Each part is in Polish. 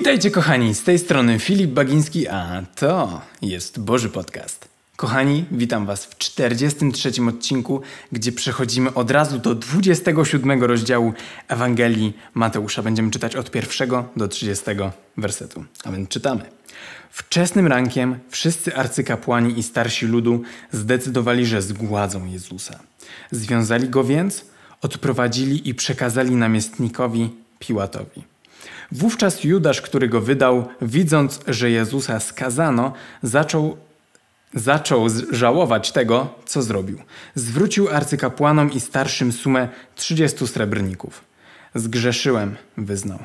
Witajcie kochani, z tej strony Filip Bagiński, a to jest Boży Podcast. Kochani, witam was w 43 odcinku, gdzie przechodzimy od razu do 27 rozdziału Ewangelii Mateusza. Będziemy czytać od pierwszego do 30 wersetu. A więc czytamy. Wczesnym rankiem wszyscy arcykapłani i starsi ludu zdecydowali, że zgładzą Jezusa. Związali go więc, odprowadzili i przekazali namiestnikowi Piłatowi. Wówczas Judasz, który go wydał, widząc, że Jezusa skazano, zaczął, zaczął żałować tego, co zrobił. Zwrócił arcykapłanom i starszym sumę 30 srebrników. Zgrzeszyłem, wyznał.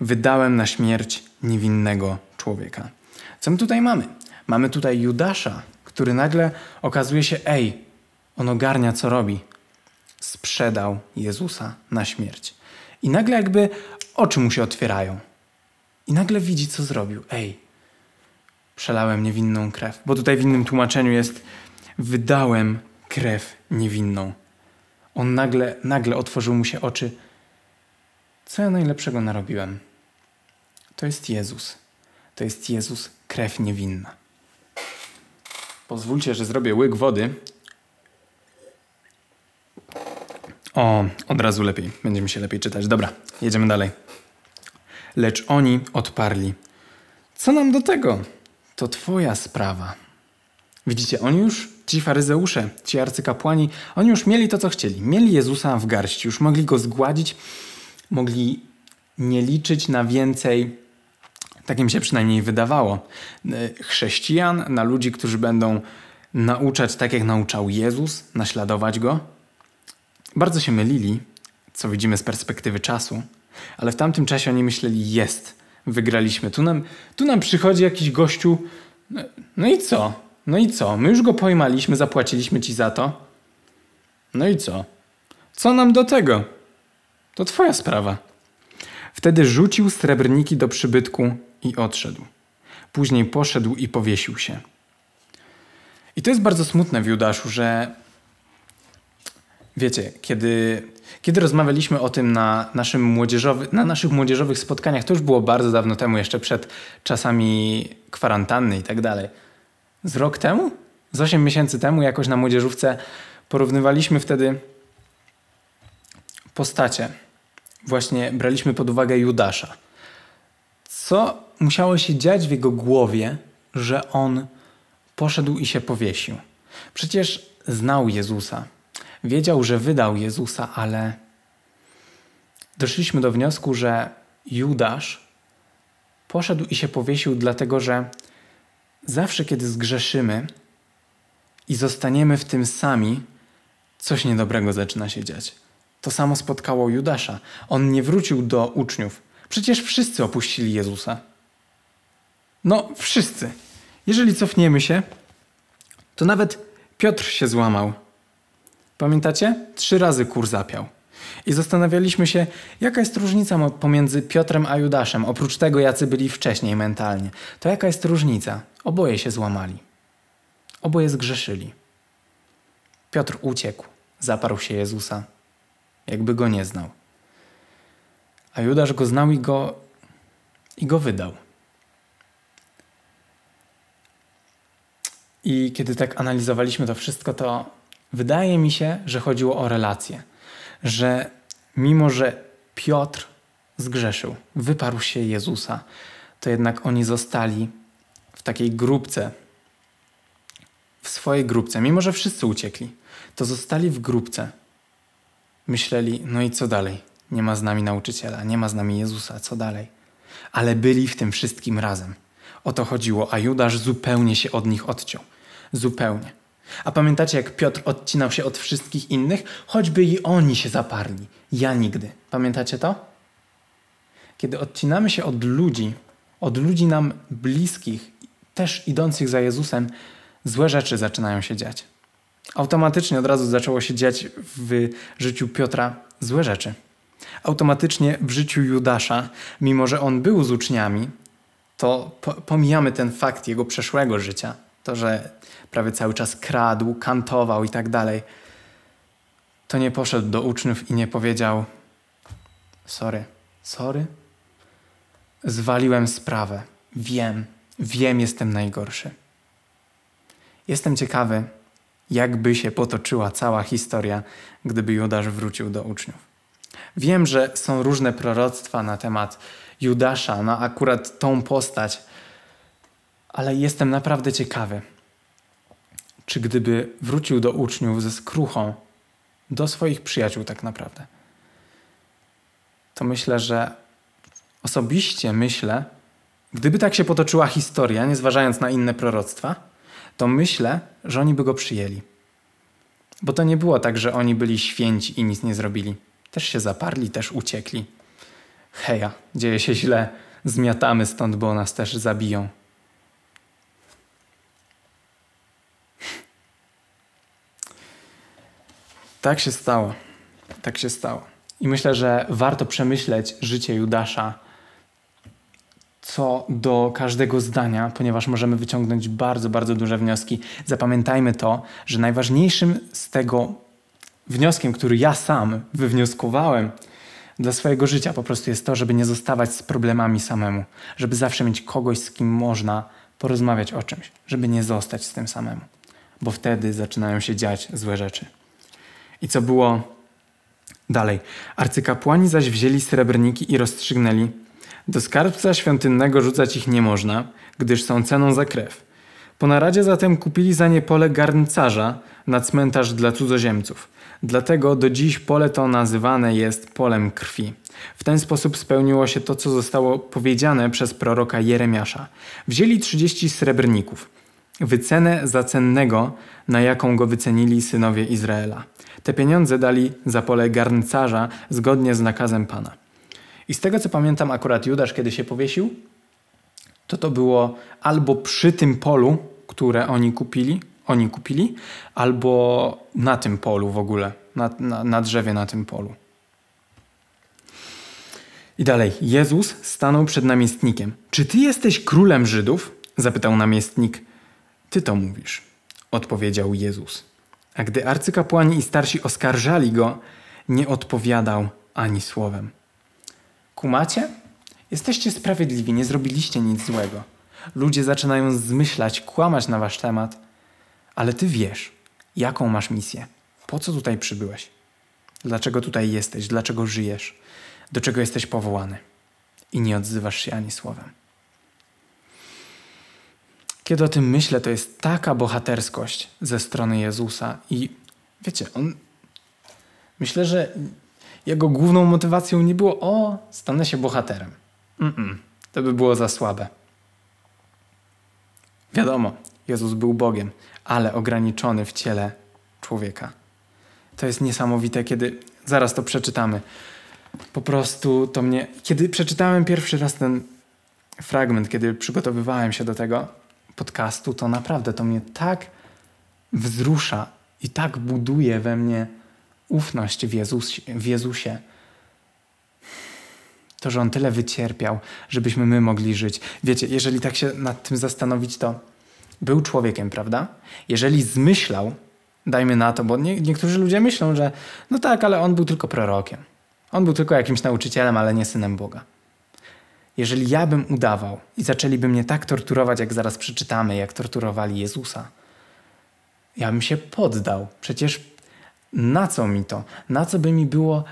Wydałem na śmierć niewinnego człowieka. Co my tutaj mamy? Mamy tutaj Judasza, który nagle okazuje się, ej, on ogarnia, co robi. Sprzedał Jezusa na śmierć. I nagle jakby oczy mu się otwierają. I nagle widzi, co zrobił. Ej, przelałem niewinną krew. Bo tutaj w innym tłumaczeniu jest wydałem krew niewinną. On nagle, nagle otworzył mu się oczy. Co ja najlepszego narobiłem? To jest Jezus. To jest Jezus, krew niewinna. Pozwólcie, że zrobię łyk wody. O, od razu lepiej. Będzie mi się lepiej czytać. Dobra, jedziemy dalej. Lecz oni odparli: Co nam do tego? To Twoja sprawa. Widzicie, oni już, ci faryzeusze, ci arcykapłani, oni już mieli to, co chcieli. Mieli Jezusa w garści, już mogli go zgładzić, mogli nie liczyć na więcej, tak im się przynajmniej wydawało, chrześcijan, na ludzi, którzy będą nauczać tak, jak nauczał Jezus, naśladować go. Bardzo się mylili, co widzimy z perspektywy czasu. Ale w tamtym czasie oni myśleli, jest, wygraliśmy. Tu nam, tu nam przychodzi jakiś gościu, no, no i co? No i co? My już go pojmaliśmy, zapłaciliśmy ci za to. No i co? Co nam do tego? To twoja sprawa. Wtedy rzucił srebrniki do przybytku i odszedł. Później poszedł i powiesił się. I to jest bardzo smutne w Judaszu, że wiecie, kiedy kiedy rozmawialiśmy o tym na, naszym młodzieżowy, na naszych młodzieżowych spotkaniach, to już było bardzo dawno temu, jeszcze przed czasami kwarantanny i tak dalej. Z rok temu? Z 8 miesięcy temu, jakoś na młodzieżówce, porównywaliśmy wtedy postacie. Właśnie braliśmy pod uwagę Judasza. Co musiało się dziać w jego głowie, że on poszedł i się powiesił? Przecież znał Jezusa wiedział, że wydał Jezusa, ale doszliśmy do wniosku, że Judasz poszedł i się powiesił, dlatego że zawsze, kiedy zgrzeszymy i zostaniemy w tym sami, coś niedobrego zaczyna się dziać. To samo spotkało Judasza. On nie wrócił do uczniów. Przecież wszyscy opuścili Jezusa. No, wszyscy. Jeżeli cofniemy się, to nawet Piotr się złamał. Pamiętacie? Trzy razy kur zapiał. I zastanawialiśmy się, jaka jest różnica pomiędzy Piotrem a Judaszem, oprócz tego, jacy byli wcześniej mentalnie. To jaka jest różnica? Oboje się złamali. Oboje zgrzeszyli. Piotr uciekł, zaparł się Jezusa, jakby go nie znał. A Judasz go znał i go, i go wydał. I kiedy tak analizowaliśmy to wszystko, to Wydaje mi się, że chodziło o relacje, że mimo, że Piotr zgrzeszył, wyparł się Jezusa, to jednak oni zostali w takiej grupce, w swojej grupce, mimo że wszyscy uciekli, to zostali w grupce. Myśleli, no i co dalej? Nie ma z nami nauczyciela, nie ma z nami Jezusa, co dalej? Ale byli w tym wszystkim razem. O to chodziło, a Judasz zupełnie się od nich odciął. Zupełnie. A pamiętacie, jak Piotr odcinał się od wszystkich innych, choćby i oni się zaparli. Ja nigdy. Pamiętacie to? Kiedy odcinamy się od ludzi, od ludzi nam bliskich, też idących za Jezusem, złe rzeczy zaczynają się dziać. Automatycznie od razu zaczęło się dziać w życiu Piotra złe rzeczy. Automatycznie w życiu Judasza, mimo że on był z uczniami, to pomijamy ten fakt jego przeszłego życia – to, że prawie cały czas kradł, kantował i tak dalej, to nie poszedł do uczniów i nie powiedział: Sorry, sorry. zwaliłem sprawę. Wiem, wiem, jestem najgorszy. Jestem ciekawy, jakby się potoczyła cała historia, gdyby Judasz wrócił do uczniów. Wiem, że są różne proroctwa na temat Judasza, na akurat tą postać, ale jestem naprawdę ciekawy, czy gdyby wrócił do uczniów ze skruchą, do swoich przyjaciół tak naprawdę, to myślę, że osobiście myślę, gdyby tak się potoczyła historia, nie zważając na inne proroctwa, to myślę, że oni by go przyjęli. Bo to nie było tak, że oni byli święci i nic nie zrobili. Też się zaparli, też uciekli. Heja, dzieje się źle, zmiatamy stąd, bo nas też zabiją. Tak się stało. Tak się stało. I myślę, że warto przemyśleć życie Judasza co do każdego zdania, ponieważ możemy wyciągnąć bardzo, bardzo duże wnioski. Zapamiętajmy to, że najważniejszym z tego wnioskiem, który ja sam wywnioskowałem dla swojego życia, po prostu jest to, żeby nie zostawać z problemami samemu, żeby zawsze mieć kogoś, z kim można porozmawiać o czymś, żeby nie zostać z tym samemu, bo wtedy zaczynają się dziać złe rzeczy. I co było dalej? Arcykapłani zaś wzięli srebrniki i rozstrzygnęli, do skarbca świątynnego rzucać ich nie można, gdyż są ceną za krew. Po naradzie zatem kupili za nie pole garncarza na cmentarz dla cudzoziemców. Dlatego do dziś pole to nazywane jest polem krwi. W ten sposób spełniło się to, co zostało powiedziane przez proroka Jeremiasza. Wzięli trzydzieści srebrników, wycenę za cennego, na jaką go wycenili synowie Izraela. Te pieniądze dali za pole garncarza zgodnie z nakazem Pana. I z tego co pamiętam, akurat Judasz, kiedy się powiesił, to to było albo przy tym polu, które oni kupili, oni kupili, albo na tym polu w ogóle, na, na, na drzewie na tym polu. I dalej, Jezus stanął przed namiestnikiem. Czy ty jesteś królem Żydów? zapytał namiestnik. Ty to mówisz, odpowiedział Jezus. A gdy arcykapłani i starsi oskarżali go, nie odpowiadał ani słowem. Kumacie? Jesteście sprawiedliwi, nie zrobiliście nic złego. Ludzie zaczynają zmyślać, kłamać na wasz temat, ale ty wiesz, jaką masz misję. Po co tutaj przybyłeś? Dlaczego tutaj jesteś? Dlaczego żyjesz? Do czego jesteś powołany? I nie odzywasz się ani słowem. Kiedy o tym myślę, to jest taka bohaterskość ze strony Jezusa. I wiecie, on. Myślę, że jego główną motywacją nie było, o, stanę się bohaterem. Mm-mm, to by było za słabe. Wiadomo, Jezus był Bogiem, ale ograniczony w ciele człowieka. To jest niesamowite, kiedy zaraz to przeczytamy. Po prostu to mnie. Kiedy przeczytałem pierwszy raz ten fragment, kiedy przygotowywałem się do tego podcastu, to naprawdę to mnie tak wzrusza i tak buduje we mnie ufność w, Jezus, w Jezusie. To, że On tyle wycierpiał, żebyśmy my mogli żyć. Wiecie, jeżeli tak się nad tym zastanowić, to był człowiekiem, prawda? Jeżeli zmyślał, dajmy na to, bo nie, niektórzy ludzie myślą, że no tak, ale on był tylko prorokiem. On był tylko jakimś nauczycielem, ale nie synem Boga. Jeżeli ja bym udawał i zaczęliby mnie tak torturować, jak zaraz przeczytamy, jak torturowali Jezusa, ja bym się poddał. Przecież na co mi to? Na co by mi było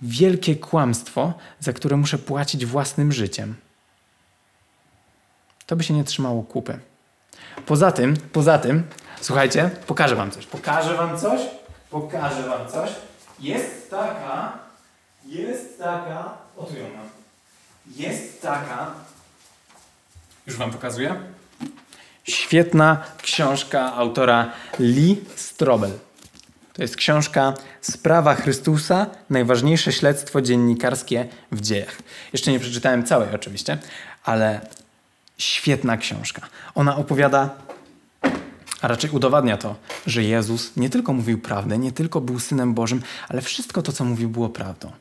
wielkie kłamstwo, za które muszę płacić własnym życiem? To by się nie trzymało kupy. Poza tym, poza tym, słuchajcie, pokażę wam coś. Pokażę wam coś. Pokażę wam coś. Jest taka, jest taka, o tu ją mam. Jest taka, już wam pokazuję. Świetna książka autora Lee Strobel. To jest książka Sprawa Chrystusa, najważniejsze śledztwo dziennikarskie w dziejach. Jeszcze nie przeczytałem całej oczywiście, ale świetna książka. Ona opowiada, a raczej udowadnia to, że Jezus nie tylko mówił prawdę, nie tylko był Synem Bożym, ale wszystko to, co mówił, było prawdą.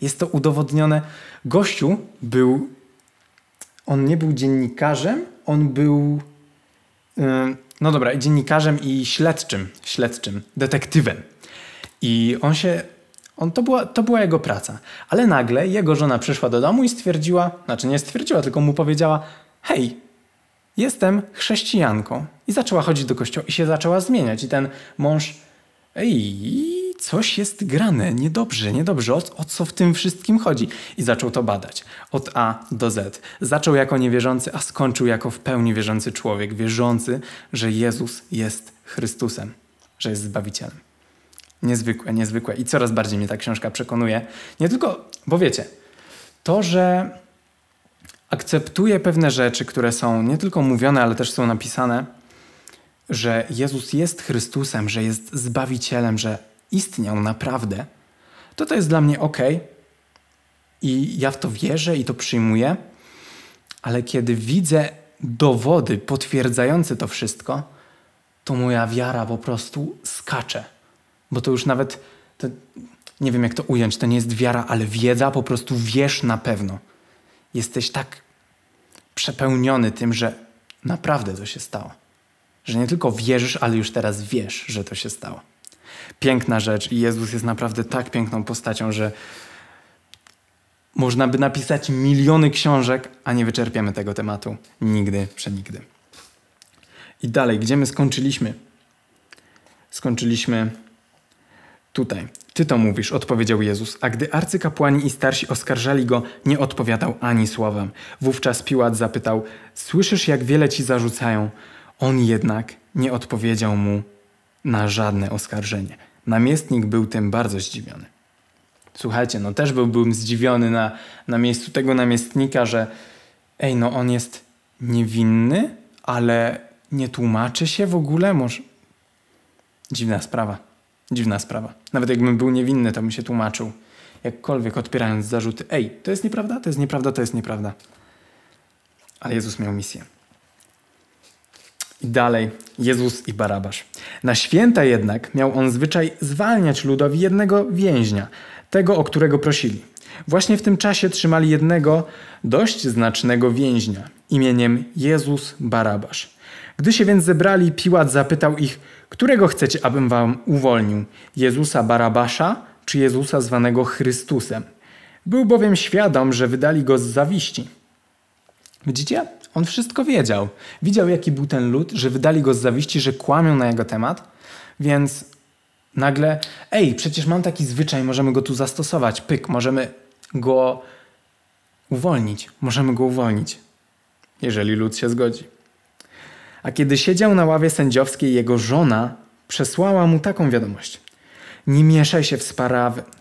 Jest to udowodnione. Gościu był, on nie był dziennikarzem, on był... Yy, no dobra, dziennikarzem i śledczym, śledczym, detektywem. I on się, On, to, była, to była jego praca. Ale nagle jego żona przyszła do domu i stwierdziła, znaczy nie stwierdziła, tylko mu powiedziała: Hej, jestem chrześcijanką. I zaczęła chodzić do kościoła i się zaczęła zmieniać. I ten mąż, ej, coś jest grane, niedobrze, niedobrze, o, o co w tym wszystkim chodzi? I zaczął to badać od A do Z. Zaczął jako niewierzący, a skończył jako w pełni wierzący człowiek, wierzący, że Jezus jest Chrystusem, że jest Zbawicielem. Niezwykłe, niezwykłe. I coraz bardziej mnie ta książka przekonuje. Nie tylko, bo wiecie, to, że akceptuje pewne rzeczy, które są nie tylko mówione, ale też są napisane, że Jezus jest Chrystusem, że jest Zbawicielem, że istniał naprawdę, to to jest dla mnie ok. I ja w to wierzę i to przyjmuję, ale kiedy widzę dowody potwierdzające to wszystko, to moja wiara po prostu skacze. Bo to już nawet, to, nie wiem jak to ująć, to nie jest wiara, ale wiedza, po prostu wiesz na pewno. Jesteś tak przepełniony tym, że naprawdę to się stało. Że nie tylko wierzysz, ale już teraz wiesz, że to się stało. Piękna rzecz i Jezus jest naprawdę tak piękną postacią, że można by napisać miliony książek, a nie wyczerpiemy tego tematu nigdy, przenigdy. I dalej, gdzie my skończyliśmy? Skończyliśmy tutaj. Ty to mówisz, odpowiedział Jezus. A gdy arcykapłani i starsi oskarżali go, nie odpowiadał ani słowem. Wówczas Piłat zapytał: Słyszysz, jak wiele ci zarzucają? On jednak nie odpowiedział mu na żadne oskarżenie. Namiestnik był tym bardzo zdziwiony. Słuchajcie, no też byłbym zdziwiony na, na miejscu tego namiestnika, że ej, no on jest niewinny, ale nie tłumaczy się w ogóle? Może... Dziwna sprawa. Dziwna sprawa. Nawet jakbym był niewinny, to bym się tłumaczył. Jakkolwiek odpierając zarzuty. Ej, to jest nieprawda, to jest nieprawda, to jest nieprawda. Ale Jezus miał misję. I dalej Jezus i Barabasz. Na święta jednak miał on zwyczaj zwalniać ludowi jednego więźnia, tego, o którego prosili. Właśnie w tym czasie trzymali jednego dość znacznego więźnia imieniem Jezus Barabasz. Gdy się więc zebrali, Piłat zapytał ich, którego chcecie, abym wam uwolnił? Jezusa Barabasza czy Jezusa zwanego Chrystusem? Był bowiem świadom, że wydali go z zawiści. Widzicie? On wszystko wiedział. Widział, jaki był ten lud, że wydali go z zawiści, że kłamią na jego temat, więc nagle, ej, przecież mam taki zwyczaj, możemy go tu zastosować. Pyk, możemy go uwolnić. Możemy go uwolnić, jeżeli lud się zgodzi. A kiedy siedział na ławie sędziowskiej, jego żona przesłała mu taką wiadomość. Nie mieszaj się w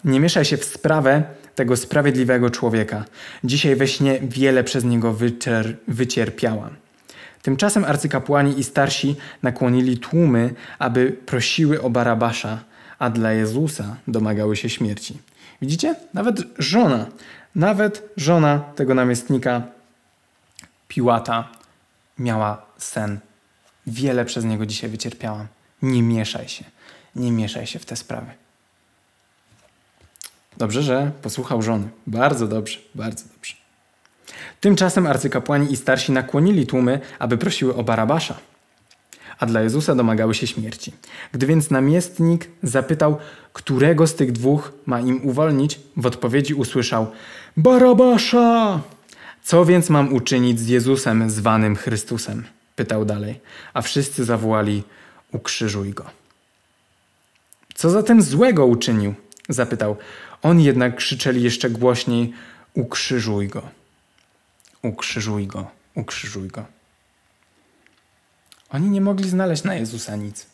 nie mieszaj się w sprawę tego sprawiedliwego człowieka. Dzisiaj we śnie wiele przez niego wycier wycierpiałam. Tymczasem arcykapłani i starsi nakłonili tłumy, aby prosiły o Barabasza, a dla Jezusa domagały się śmierci. Widzicie? Nawet żona, nawet żona tego namiestnika Piłata miała sen. Wiele przez niego dzisiaj wycierpiałam. Nie mieszaj się, nie mieszaj się w te sprawy. Dobrze, że posłuchał żony. Bardzo dobrze, bardzo dobrze. Tymczasem arcykapłani i starsi nakłonili tłumy, aby prosiły o Barabasza, a dla Jezusa domagały się śmierci. Gdy więc namiestnik zapytał, którego z tych dwóch ma im uwolnić, w odpowiedzi usłyszał: Barabasza! Co więc mam uczynić z Jezusem zwanym Chrystusem? pytał dalej, a wszyscy zawołali: Ukrzyżuj go. Co zatem złego uczynił? zapytał. On jednak krzyczeli jeszcze głośniej: Ukrzyżuj go, ukrzyżuj go, ukrzyżuj go. Oni nie mogli znaleźć na Jezusa nic.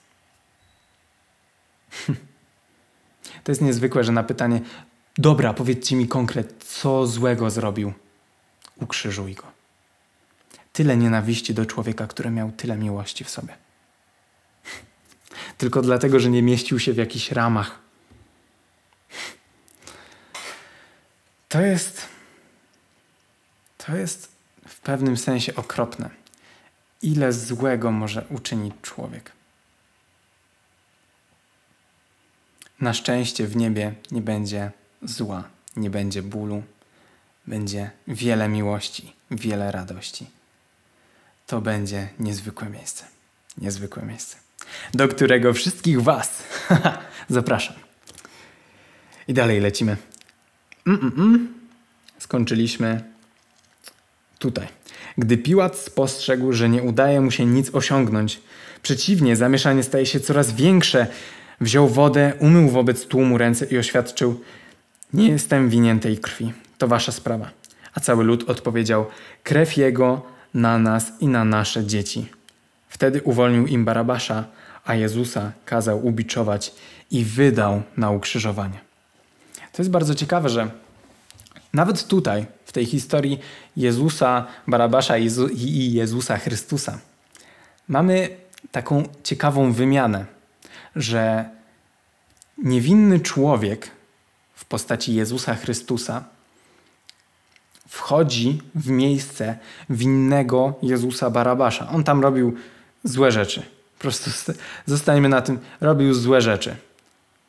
To jest niezwykłe, że na pytanie: Dobra, powiedzcie mi konkret, co złego zrobił? Ukrzyżuj go. Tyle nienawiści do człowieka, który miał tyle miłości w sobie. Tylko dlatego, że nie mieścił się w jakichś ramach To jest. To jest w pewnym sensie okropne. Ile złego może uczynić człowiek. Na szczęście w niebie nie będzie zła, nie będzie bólu, będzie wiele miłości, wiele radości. To będzie niezwykłe miejsce. Niezwykłe miejsce, do którego wszystkich Was zapraszam. I dalej lecimy. Mm-mm-mm. Skończyliśmy tutaj. Gdy Piłat spostrzegł, że nie udaje mu się nic osiągnąć, przeciwnie, zamieszanie staje się coraz większe, wziął wodę, umył wobec tłumu ręce i oświadczył: Nie jestem winien tej krwi, to wasza sprawa. A cały lud odpowiedział: Krew jego na nas i na nasze dzieci. Wtedy uwolnił im Barabasza, a Jezusa kazał ubiczować i wydał na ukrzyżowanie. To jest bardzo ciekawe, że nawet tutaj, w tej historii Jezusa, Barabasza i Jezusa Chrystusa, mamy taką ciekawą wymianę, że niewinny człowiek w postaci Jezusa Chrystusa wchodzi w miejsce winnego Jezusa Barabasza. On tam robił złe rzeczy. Po prostu zostańmy na tym. Robił złe rzeczy.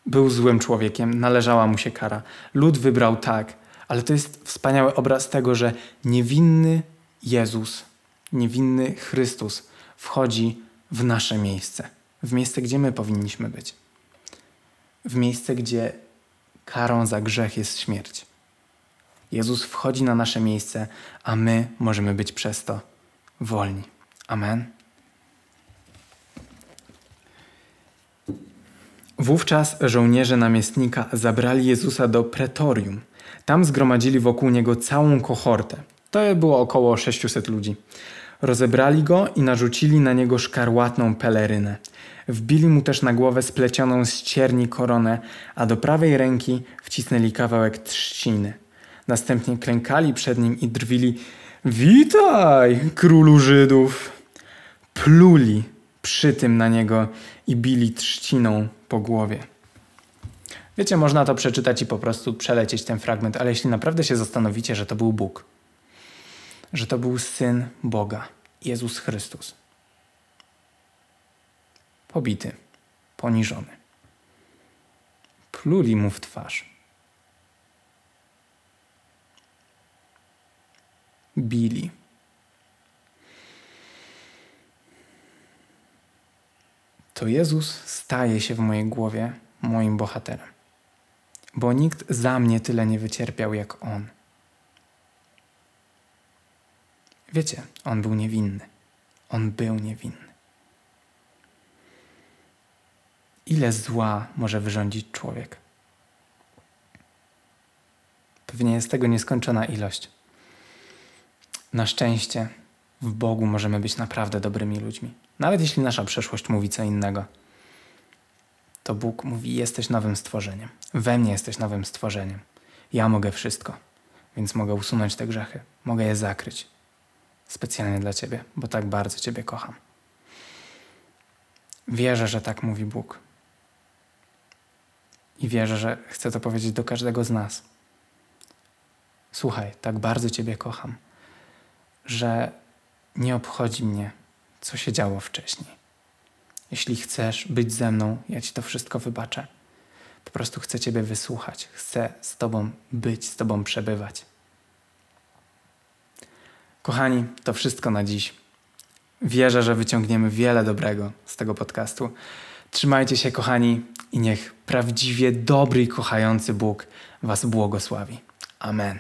Był złym człowiekiem, należała mu się kara. Lud wybrał tak, ale to jest wspaniały obraz tego, że niewinny Jezus, niewinny Chrystus wchodzi w nasze miejsce. W miejsce, gdzie my powinniśmy być. W miejsce, gdzie karą za grzech jest śmierć. Jezus wchodzi na nasze miejsce, a my możemy być przez to wolni. Amen. Wówczas żołnierze namiestnika zabrali Jezusa do pretorium. Tam zgromadzili wokół niego całą kohortę. To było około 600 ludzi. Rozebrali go i narzucili na niego szkarłatną pelerynę. Wbili mu też na głowę splecioną z cierni koronę, a do prawej ręki wcisnęli kawałek trzciny. Następnie klękali przed nim i drwili: Witaj, królu Żydów! Pluli przy tym na niego i bili trzciną po głowie. Wiecie, można to przeczytać i po prostu przelecieć ten fragment, ale jeśli naprawdę się zastanowicie, że to był Bóg, że to był syn Boga, Jezus Chrystus, pobity, poniżony, pluli mu w twarz, bili. To Jezus staje się w mojej głowie moim bohaterem, bo nikt za mnie tyle nie wycierpiał jak On. Wiecie, On był niewinny. On był niewinny. Ile zła może wyrządzić człowiek? Pewnie jest tego nieskończona ilość. Na szczęście w Bogu możemy być naprawdę dobrymi ludźmi. Nawet jeśli nasza przeszłość mówi co innego, to Bóg mówi: Jesteś nowym stworzeniem. We mnie jesteś nowym stworzeniem. Ja mogę wszystko, więc mogę usunąć te grzechy, mogę je zakryć. Specjalnie dla Ciebie, bo tak bardzo Ciebie kocham. Wierzę, że tak mówi Bóg. I wierzę, że chcę to powiedzieć do każdego z nas. Słuchaj, tak bardzo Ciebie kocham że nie obchodzi mnie, co się działo wcześniej. Jeśli chcesz być ze mną, ja ci to wszystko wybaczę. Po prostu chcę Ciebie wysłuchać, chcę z Tobą być, z Tobą przebywać. Kochani, to wszystko na dziś. Wierzę, że wyciągniemy wiele dobrego z tego podcastu. Trzymajcie się, kochani, i niech prawdziwie dobry i kochający Bóg Was błogosławi. Amen.